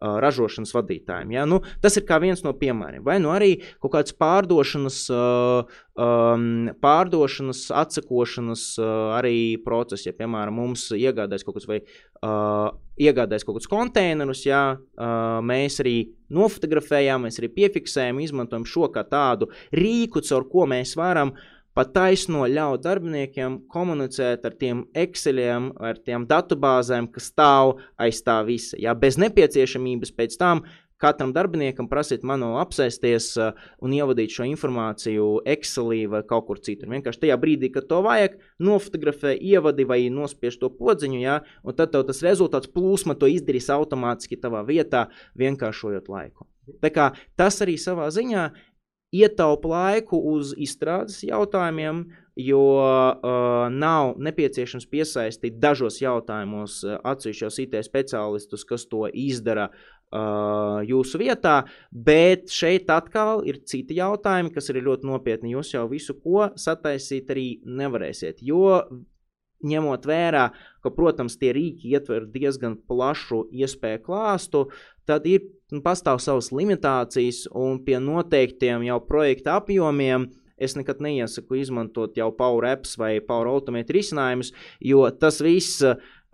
[SPEAKER 2] ražošanas vadītājiem. Jā. Nu, tas ir viens no piemēriem. Vai nu arī kaut kāds pārdošanas, um, pārdošanas atsakošanas uh, arī process, ja, piemēram, mums iegādājas kaut kas vai uh, iegādājas kaut kādus konteinerus, jā, uh, mēs arī nofotografējam, mēs arī piefiksējam, izmantojam šo kā tādu rīku, caur ko mēs varam pat taisno ļaut darbiniekiem komunicēt ar tiem Exceliem, ar tiem datubāzēm, kas stāv aiz tā visa. Jā, bez nepieciešamības pēc tam katram darbiniekam prasīt manuāli apsēsties uh, un ievadīt šo informāciju Excelī vai kaut kur citur. Vienkārši tajā brīdī, kad to vajag, nofotografē, ievadi vai nospiež to podziņu, jā, un tad tev tas rezultāts plūsma to izdarīs automātiski tavā vietā, vienkāršojot laiku. Tā kā tas arī savā ziņā ietaupa laiku uz izstrādes jautājumiem, jo uh, nav nepieciešams piesaistīt dažos jautājumos uh, atsevišķos IT speciālistus, kas to izdara uh, jūsu vietā, bet šeit atkal ir citi jautājumi, kas ir ļoti nopietni. Jūs jau visu, ko sataisīt, arī nevarēsiet. Jo ņemot vērā, ka, protams, tie rīki ietver diezgan plašu iespēju klāstu, tad ir nu, pastāv savas limitācijas un pie noteiktiem jau projekta apjomiem. Es nekad neiesaku izmantot jau Power Apps vai Power Automate risinājumus, jo tas viss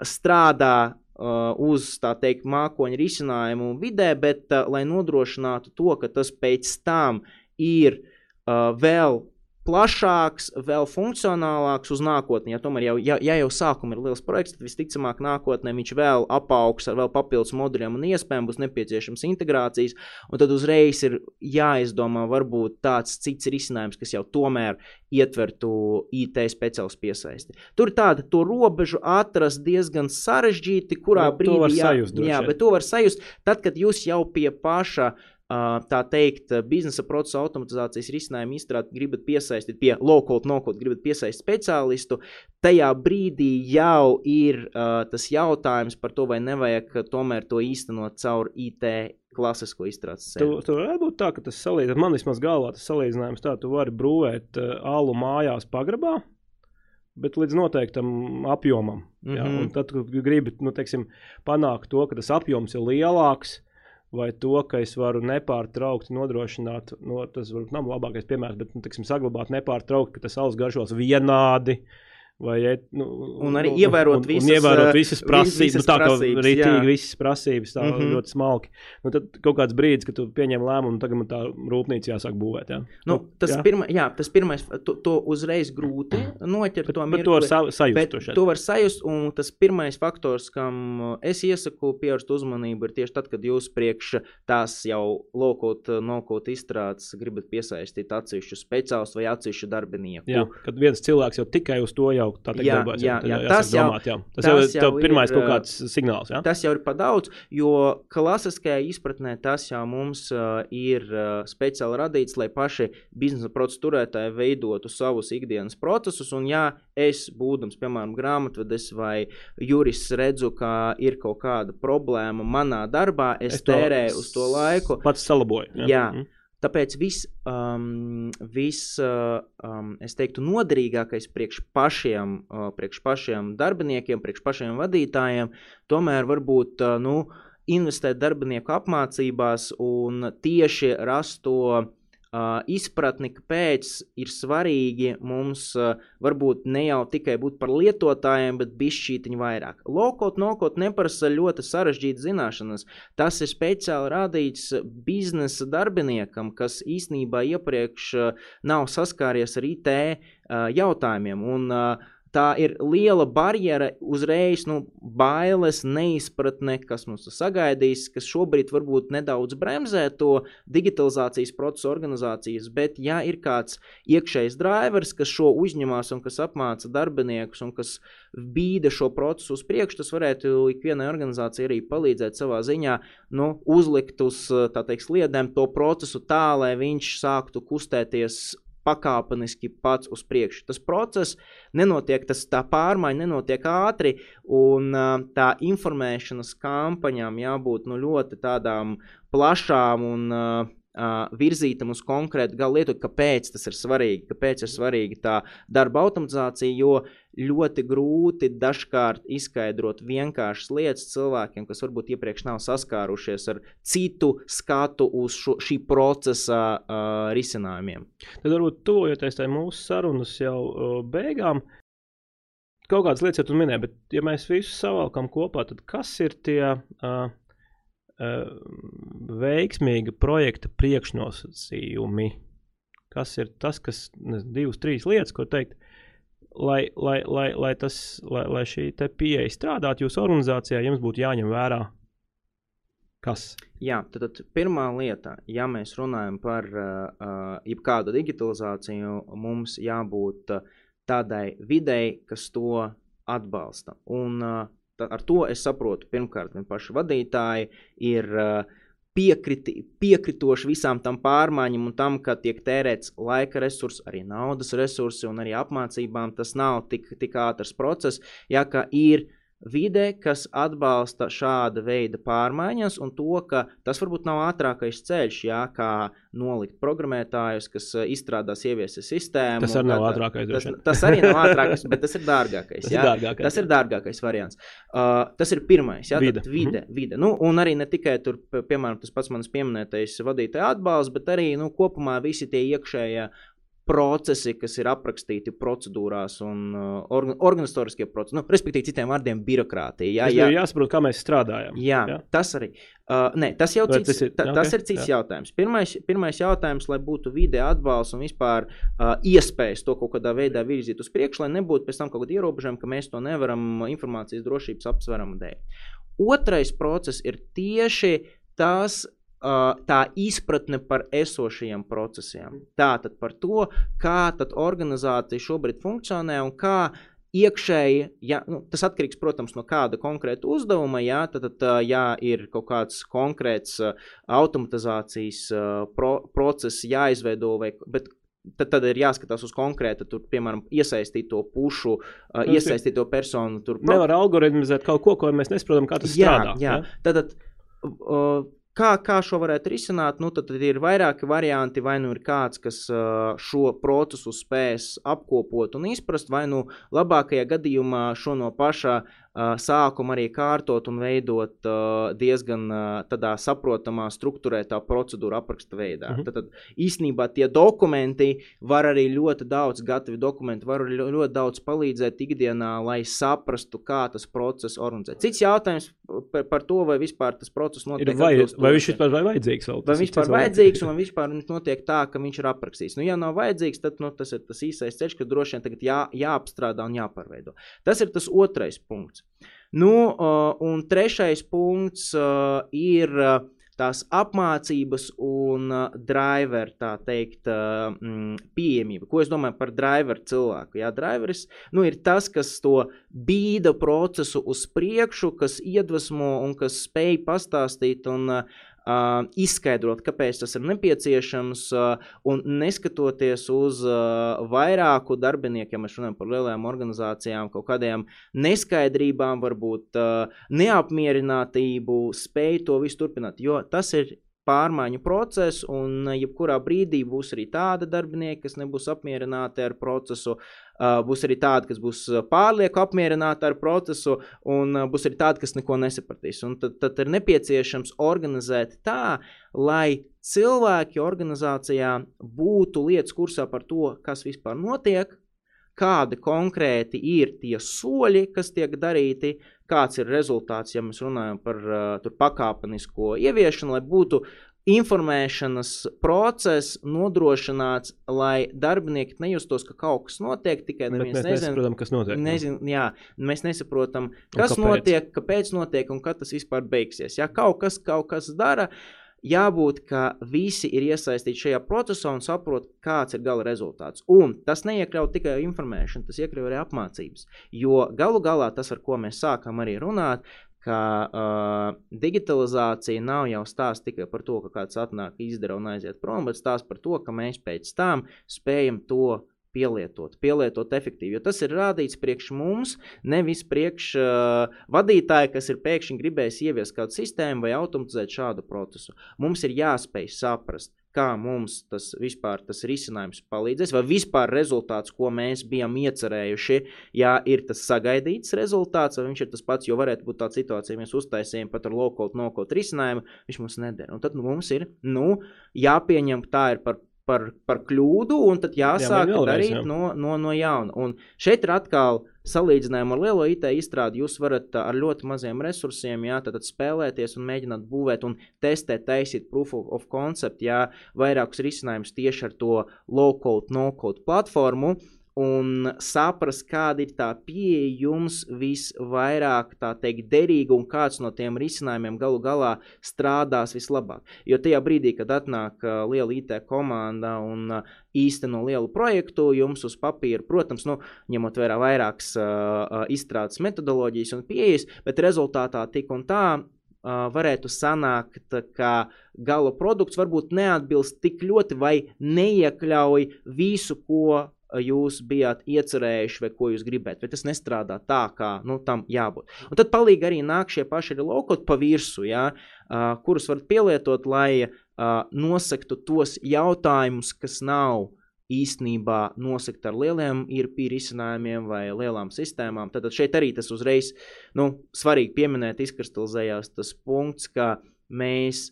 [SPEAKER 2] strādā uh, uz tā teikt, mākoņa risinājumu vidē, bet uh, lai nodrošinātu to, ka tas pēc tam ir uh, vēl plašāks, vēl funkcionālāks uz nākotni. Ja, tomēr, jau, ja, ja jau sākumā ir liels projekts, tad visticamāk nākotnē viņš vēl apaugs ar vēl papildus moduļiem un iespējām, būs nepieciešams integrācijas, un tad uzreiz ir jāizdomā varbūt tāds cits risinājums, kas jau tomēr ietvertu IT speciālistu piesaisti. Tur tāda to robežu atrast diezgan sarežģīti, kurā
[SPEAKER 1] nu,
[SPEAKER 2] brīdī
[SPEAKER 1] jā, sajust,
[SPEAKER 2] jā, bet to var sajust tad, kad jūs jau pie paša uh, tā teikt, biznesa procesa automatizācijas risinājumu izstrādāt, gribat piesaistīt pie low-code, no-code, gribat piesaistīt speciālistu, tajā brīdī jau ir uh, tas jautājums par to, vai nevajag tomēr to īstenot caur IT klasisko izstrādes
[SPEAKER 1] ceļu. Tur varētu būt tā, ka tas salīdzinājums, man vismaz galvā tas salīdzinājums tā, tu vari brūvēt uh, alu mājās pagrabā, bet līdz noteiktam apjomam. Mm -hmm. Un tad, kad gribi nu, teiksim, panākt to, ka tas apjoms ir lielāks, vai to, ka es varu nepārtraukti nodrošināt, no, nu, tas varbūt nav labākais piemērs, bet nu, tiksim, saglabāt nepārtraukti, ka tas alus garšos vienādi. Uh, Vai, nu,
[SPEAKER 2] un arī ievērot,
[SPEAKER 1] un,
[SPEAKER 2] visas,
[SPEAKER 1] un ievērot visas prasības, visas nu, tā prasības, kā rītīgi visas prasības, tā mm -hmm. ļoti smalki. Nu, tad kaut kāds brīdis, kad tu pieņem lēmumu, tagad man tā rūpnīca jāsāk būvēt. Jā.
[SPEAKER 2] Nu, nu, tas, jā? Pirma, jā, tas pirmais, to, to uzreiz grūti noķert.
[SPEAKER 1] Bet, to, mirkli, bet to var sa sajust.
[SPEAKER 2] To, to var sajust, un tas pirmais faktors, kam es iesaku pievērst uzmanību, ir tieši tad, kad jūs priekš tās jau lokot, nokot izstrādes gribat piesaistīt atsevišķu speciālistu vai atsevišķu darbinieku.
[SPEAKER 1] Jā, kad viens cilvēks jau tikai uz to jau jau tā
[SPEAKER 2] jā,
[SPEAKER 1] darbās,
[SPEAKER 2] jā, jā, jā, tas, jau,
[SPEAKER 1] domāt, jā. tas, tas jau, jau ir pirmais kaut kāds signāls. Jā?
[SPEAKER 2] Tas jau ir par daudz, jo klasiskajā izpratnē tas jau mums uh, ir uh, speciāli radīts, lai paši biznesa procesu turētāji veidotu savus ikdienas procesus. Un, ja es, būdams, piemēram, grāmatvedis vai jurists, redzu, ka ir kaut kāda problēma manā darbā, es, es tērēju uz to laiku.
[SPEAKER 1] Pats salaboju.
[SPEAKER 2] Jā. jā. Mm. Tāpēc viss, um, vis, uh, um, es teiktu, noderīgākais priekš pašiem, uh, priekš pašiem darbiniekiem, priekš pašiem vadītājiem, tomēr varbūt uh, nu, investēt darbinieku apmācībās un tieši rast to izpratni, kāpēc ir svarīgi mums varbūt ne jau tikai būt par lietotājiem, bet bišķītiņu vairāk. Lokot, nokot neprasa ļoti sarežģītas zināšanas. Tas ir speciāli radīts biznesa darbiniekam, kas īsnībā iepriekš nav saskāries ar IT jautājumiem. Un, uh, tā ir liela barjera, uzreiz nu, bailes, neizpratne, kas mums sagaidīs, kas šobrīd varbūt nedaudz bremzē to digitalizācijas procesu organizācijas. Bet, ja ir kāds iekšējs drivers, kas šo uzņemās un kas apmāca darbiniekus un kas bīda šo procesu uz priekšu, tas varētu ikvienai organizācijai arī palīdzēt savā ziņā nu, uzlikt uz teikt, sliedēm to procesu tā, lai viņš sāktu kustēties pakāpeniski pats uz priekšu. Tas process nenotiek, tas tā pārmaiņa nenotiek ātri, un tā informēšanas kampaņām jābūt nu, ļoti tādām plašām un uh, virzītam uz konkrētu galu lietu, kāpēc tas ir svarīgi, kāpēc ir svarīga tā darba automatizācija, jo ļoti grūti dažkārt izskaidrot vienkāršas lietas cilvēkiem, kas varbūt iepriekš nav saskārušies ar citu skatu uz šo, šī procesa uh, risinājumiem.
[SPEAKER 1] Tad varbūt tuvojoties tai mūsu sarunas jau uh, beigām, kaut kādas lietas, ja tu minēji, bet ja mēs visus savalkam kopā, tad kas ir tie uh, Eh, veiksmīga projekta priekšnosacījumi. Kas ir tas, kas ne, divas, trīs lietas, ko teikt, lai, lai, lai, lai, tas, lai, lai šī pieeja strādātu jūsu organizācijā, jums būtu jāņem vērā. Kas?
[SPEAKER 2] Jā, tad, tad pirmā lieta, ja mēs runājam par uh, jebkādu digitalizāciju, mums jābūt uh, tādai videi, kas to atbalsta. Un uh, ar to es saprotu, pirmkārt, vien paši vadītāji ir piekriti, piekritoši visām tam pārmaiņām un tam, ka tiek tērēts laika resursi, arī naudas resursi un arī apmācībām. Tas nav tik, tik ātrs process, ja ka ir vide, kas atbalsta šāda veida pārmaiņas, un to, ka tas varbūt nav ātrākais ceļš, jā, kā nolikt programmētājus, kas uh, izstrādās ieviesi sistēmu.
[SPEAKER 1] Tas arī nav ātrākais.
[SPEAKER 2] Tas, tas arī nav ātrākais, bet tas ir dārgākais. tas, jā, ir dārgākais, tas ir dārgākais variants. Uh, tas ir pirmais, jā, vide. Vide, -hmm. vide. Nu, un arī ne tikai tur, piemēram, tas pats manis pieminētais vadītāja atbalsts, bet arī nu, kopumā visi tie iekšējie procesi, kas ir aprakstīti procedūrās un uh, organ organizatoriskie procesi, nu, respektīvi, citiem vārdiem, birokrātija.
[SPEAKER 1] Jā, jā. jāsaprot, kā mēs strādājam.
[SPEAKER 2] Jā, jā. tas arī. Uh, nē, tas jau cits, tas ir, ta, okay, tas ir cits jā. jautājums. Pirmais, pirmais jautājums, lai būtu vide atbalsts un vispār uh, iespējas to kaut kādā veidā virzīt uz priekšu, lai nebūtu pēc tam kaut kāda ierobežojuma, ka mēs to nevaram informācijas drošības apsvērumu dēļ. Otrais process ir tieši tas, tā izpratne par esošajiem procesiem. Tātad par to, kā organizācija šobrīd funkcionē un kā iekšēji, ja, nu, tas atkarīgs, protams, no kāda konkrēta uzdevuma. Jā, tad, tad, ja ir kaut kāds konkrēts automatizācijas pro, process jāizveido, vai, bet tad, tad ir jāskatās uz konkrētu, tur, piemēram, iesaistīto pušu, uh, iesaistīto personu. Tur,
[SPEAKER 1] Nevar algoritmizēt kaut ko, ko mēs nesaprotam, kā tas jā, strādā. Jā,
[SPEAKER 2] jā. Tad, tad, uh, Kā, kā šo varētu risināt? Nu, tad, tad ir vairāki varianti. Vai nu ir kāds, kas šo procesu spēs apkopot un izprast, vai nu labākajā gadījumā šo no paša sākuma arī kārtot un veidot diezgan tādā saprotamā, struktūrētā procedūra apraksta veidā. Mm -hmm. tad, īsnībā tie dokumenti var arī ļoti daudz, gatavi dokumenti var arī ļoti daudz palīdzēt ikdienā, lai saprastu, kā tas process organizē. Cits jautājums par, par to, vai vispār tas process notiek.
[SPEAKER 1] Ir vai, vai viņš vispār ir vajadzīgs? Vēl,
[SPEAKER 2] vai vispār vajadzīgs, un vai vispār notiek tā, ka viņš ir aprakstīts. Nu, ja nav vajadzīgs, tad nu, tas ir tas īsais ceļš, ka droši vien tagad jā, jāapstrādā un jāpārveido. Tas ir tas otrais punkts. Nu, un trešais punkts ir tās apmācības un driver, tā teikt, pieejamība. Ko es domāju par driveru cilvēku? Jā, driveris nu, ir tas, kas to bīda procesu uz priekšu, kas iedvesmo un kas spēj pastāstīt un uh, izskaidrot, kāpēc tas ir nepieciešams, uh, un neskatoties uz uh, vairāku darbinieku, ja mēs runājam par lielajām organizācijām, kaut kādiem neskaidrībām, varbūt uh, neapmierinātību, spēju to visu turpināt, jo tas ir pārmaiņu process, un jebkurā brīdī būs arī tādi darbinieki, kas nebūs apmierināti ar procesu, uh, būs arī tādi, kas būs pārlieku apmierināti ar procesu, un uh, būs arī tādi, kas neko nesapratīs. Un tad, tad ir nepieciešams organizēt tā, lai cilvēki organizācijā būtu lietas kursā par to, kas vispār notiek, kādi konkrēti ir tie soļi, kas tiek darīti, kāds ir rezultāts, ja mēs runājam par uh, pakāpenisko ieviešanu, lai būtu informēšanas process nodrošināts, lai darbinieki nejustos, ka kaut kas notiek, tikai neviens
[SPEAKER 1] mēs
[SPEAKER 2] nezina.
[SPEAKER 1] nesaprotam, kas notiek.
[SPEAKER 2] Nezin, jā, mēs nesaprotam, kas
[SPEAKER 1] kāpēc?
[SPEAKER 2] notiek, kāpēc notiek un kad tas vispār beigsies. Ja kaut kas kaut kas dara, jābūt, ka visi ir iesaistīti šajā procesā un saprot, kāds ir gala rezultāts. Un tas neiekļaut tikai informēšanu, tas iekļauj arī apmācības. Jo galu galā tas, ar ko mēs sākam arī runāt, ka uh, digitalizācija nav jau stāsts tikai par to, ka kāds atnāk, izdara un aiziet prom, bet stāsts par to, ka mēs pēc tam spējam to pielietot, pielietot efektīvi. Jo tas ir rādīts priekš mums, nevis priekš uh, vadītāja, kas ir pēkšņi gribējis ieviest kādu sistēmu vai automatizēt šādu procesu. Mums ir jāspēj saprast, kā mums tas vispār tas risinājums palīdzēs, vai vispār rezultāts, ko mēs bijām iecerējuši, ja ir tas sagaidīts rezultāts, vai viņš ir tas pats, jo varētu būt tāda situācija, ja mēs uztaisījām pat ar low-code, no-code risinājumu, viņš mums neder. Un tad nu, mums ir nu, jāpieņem, tā ir par par, par kļūdu, un tad jāsāk jā, vēlreiz, darīt jā. no, no, no jauna. Un šeit ir atkal salīdzinājumā ar lielo IT izstrādi. Jūs varat ar ļoti maziem resursiem jā, spēlēties un mēģināt būvēt un testēt, taisīt proof of, of concept, jā, vairākus risinājumus tieši ar to low-code, no-code platformu. Un saprast, kāda ir tā pieeja jums visvairāk teikt, derīga un kāds no tiem risinājumiem galu galā strādās vislabāk. Jo tajā brīdī, kad atnāk liela IT komanda un īsteno lielu projektu, jums uz papīra, protams, nu, ņemot vērā vairākas uh, izstrādes metodoloģijas un pieejas, bet rezultātā tik un tā varētu sanākt, ka gala produkts varbūt neatbilst tik ļoti vai neiekļauj visu, ko jūs bijāt iecerējuši, vai ko jūs gribētu. Bet tas nestrādā tā, kā nu, tam jābūt. Un tad palīgi arī nāk šie paši lokoti pa virsmu, ja, uh, kurus varat pielietot, lai uh, nosaktu tos jautājumus, kas nav īstenībā nosakt ar lieliem IRP risinājumiem vai lielām sistēmām. Tad šeit arī tas uzreiz nu, svarīgi pieminēt, izkristalizējās tas punkts, ka mēs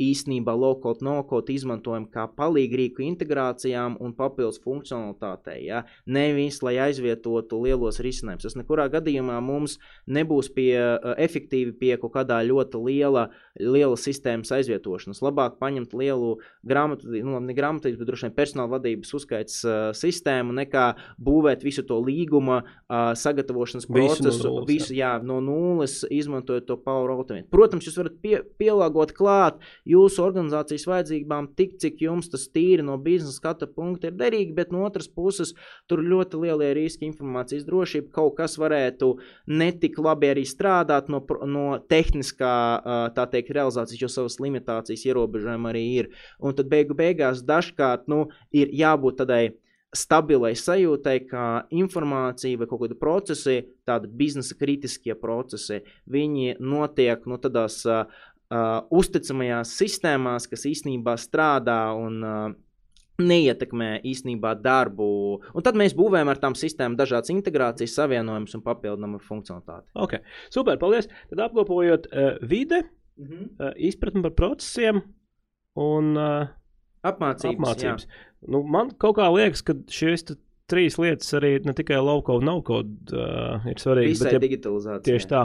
[SPEAKER 2] īsnībā low-code, no-code izmantojam kā palīgrīku integrācijām un papildus funkcionalitātei. Ja? Nevis, lai aizvietotu lielos risinājumus. Tas nekurā gadījumā mums nebūs pie, uh, efektīvi pie kaut kādā ļoti liela, liela sistēmas aizvietošanas. Labāk paņemt lielu grāmatu, nu, ne grāmatvedības, bet droši vien personāla vadības uzskaits uh, sistēmu, nekā būvēt visu to līguma uh, sagatavošanas procesu, visu no nulles, visu, jā. Jā, no nulles, izmantojot to Power Automate. Protams, jūs varat pie, pielāgot klāt jūsu organizācijas vajadzībām, tik cik jums tas tīri no biznesa skata punkta ir derīgi, bet no otras puses tur ļoti lielie riski informācijas drošība, kaut kas varētu netik labi arī strādāt no, no tehniskā, tā teikt, realizācijas, jo savas limitācijas ierobežojumi arī ir. Un tad beigu beigās dažkārt, nu, ir jābūt tādai stabilai sajūtai, ka informācija vai kaut kādi procesi, tādi biznesa kritiskie procesi, viņi notiek nu, tādās uh, uh, uzticamajās sistēmās, kas īstenībā strādā un uh, neietekmē īstenībā darbu. Un tad mēs būvējam ar tām sistēmām dažādas integrācijas, savienojumus un papildinām ar funkcionalitāti.
[SPEAKER 1] Ok, super, paldies. Tad apkopojot uh, vide, mm -hmm. uh, izpratni par procesiem un uh,
[SPEAKER 2] apmācības.
[SPEAKER 1] apmācības. Nu, man kaut kā liekas, ka šis trīs lietas arī ne tikai low-code, no-code uh, ir svarīgas.
[SPEAKER 2] Visai bet, ja, digitalizācija.
[SPEAKER 1] Tieši tā.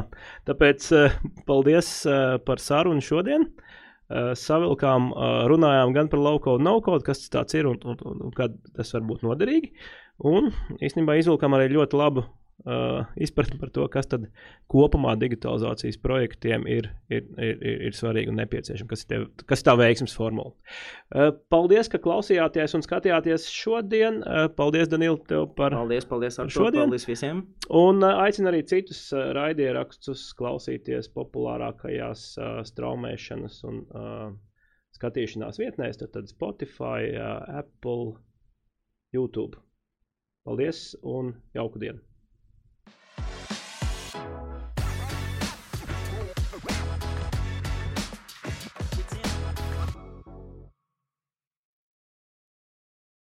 [SPEAKER 1] Tāpēc uh, paldies uh, par sarunu šodien. Uh, savilkām, uh, runājām gan par low-code, no-code, kas tas ir un, un, un, un kad tas var būt noderīgi. Un īstenībā izvilkām arī ļoti labu uh, izpratni par to, kas tad kopumā digitalizācijas projektiem ir, ir, ir, ir, ir svarīgi un nepieciešams, kas ir, tev, kas ir tā veiksmes formula. Uh, paldies, ka klausījāties un skatījāties šodien. Uh, paldies, Danil, tev par
[SPEAKER 2] paldies, paldies, Artur, šodien. Paldies visiem.
[SPEAKER 1] Un uh, aicinu arī citus uh, raidierakstus klausīties populārākajās uh, straumēšanas un uh, skatīšanās vietnēs, tad, tad Spotify, uh, Apple, YouTube. Paldies un jauku dienu!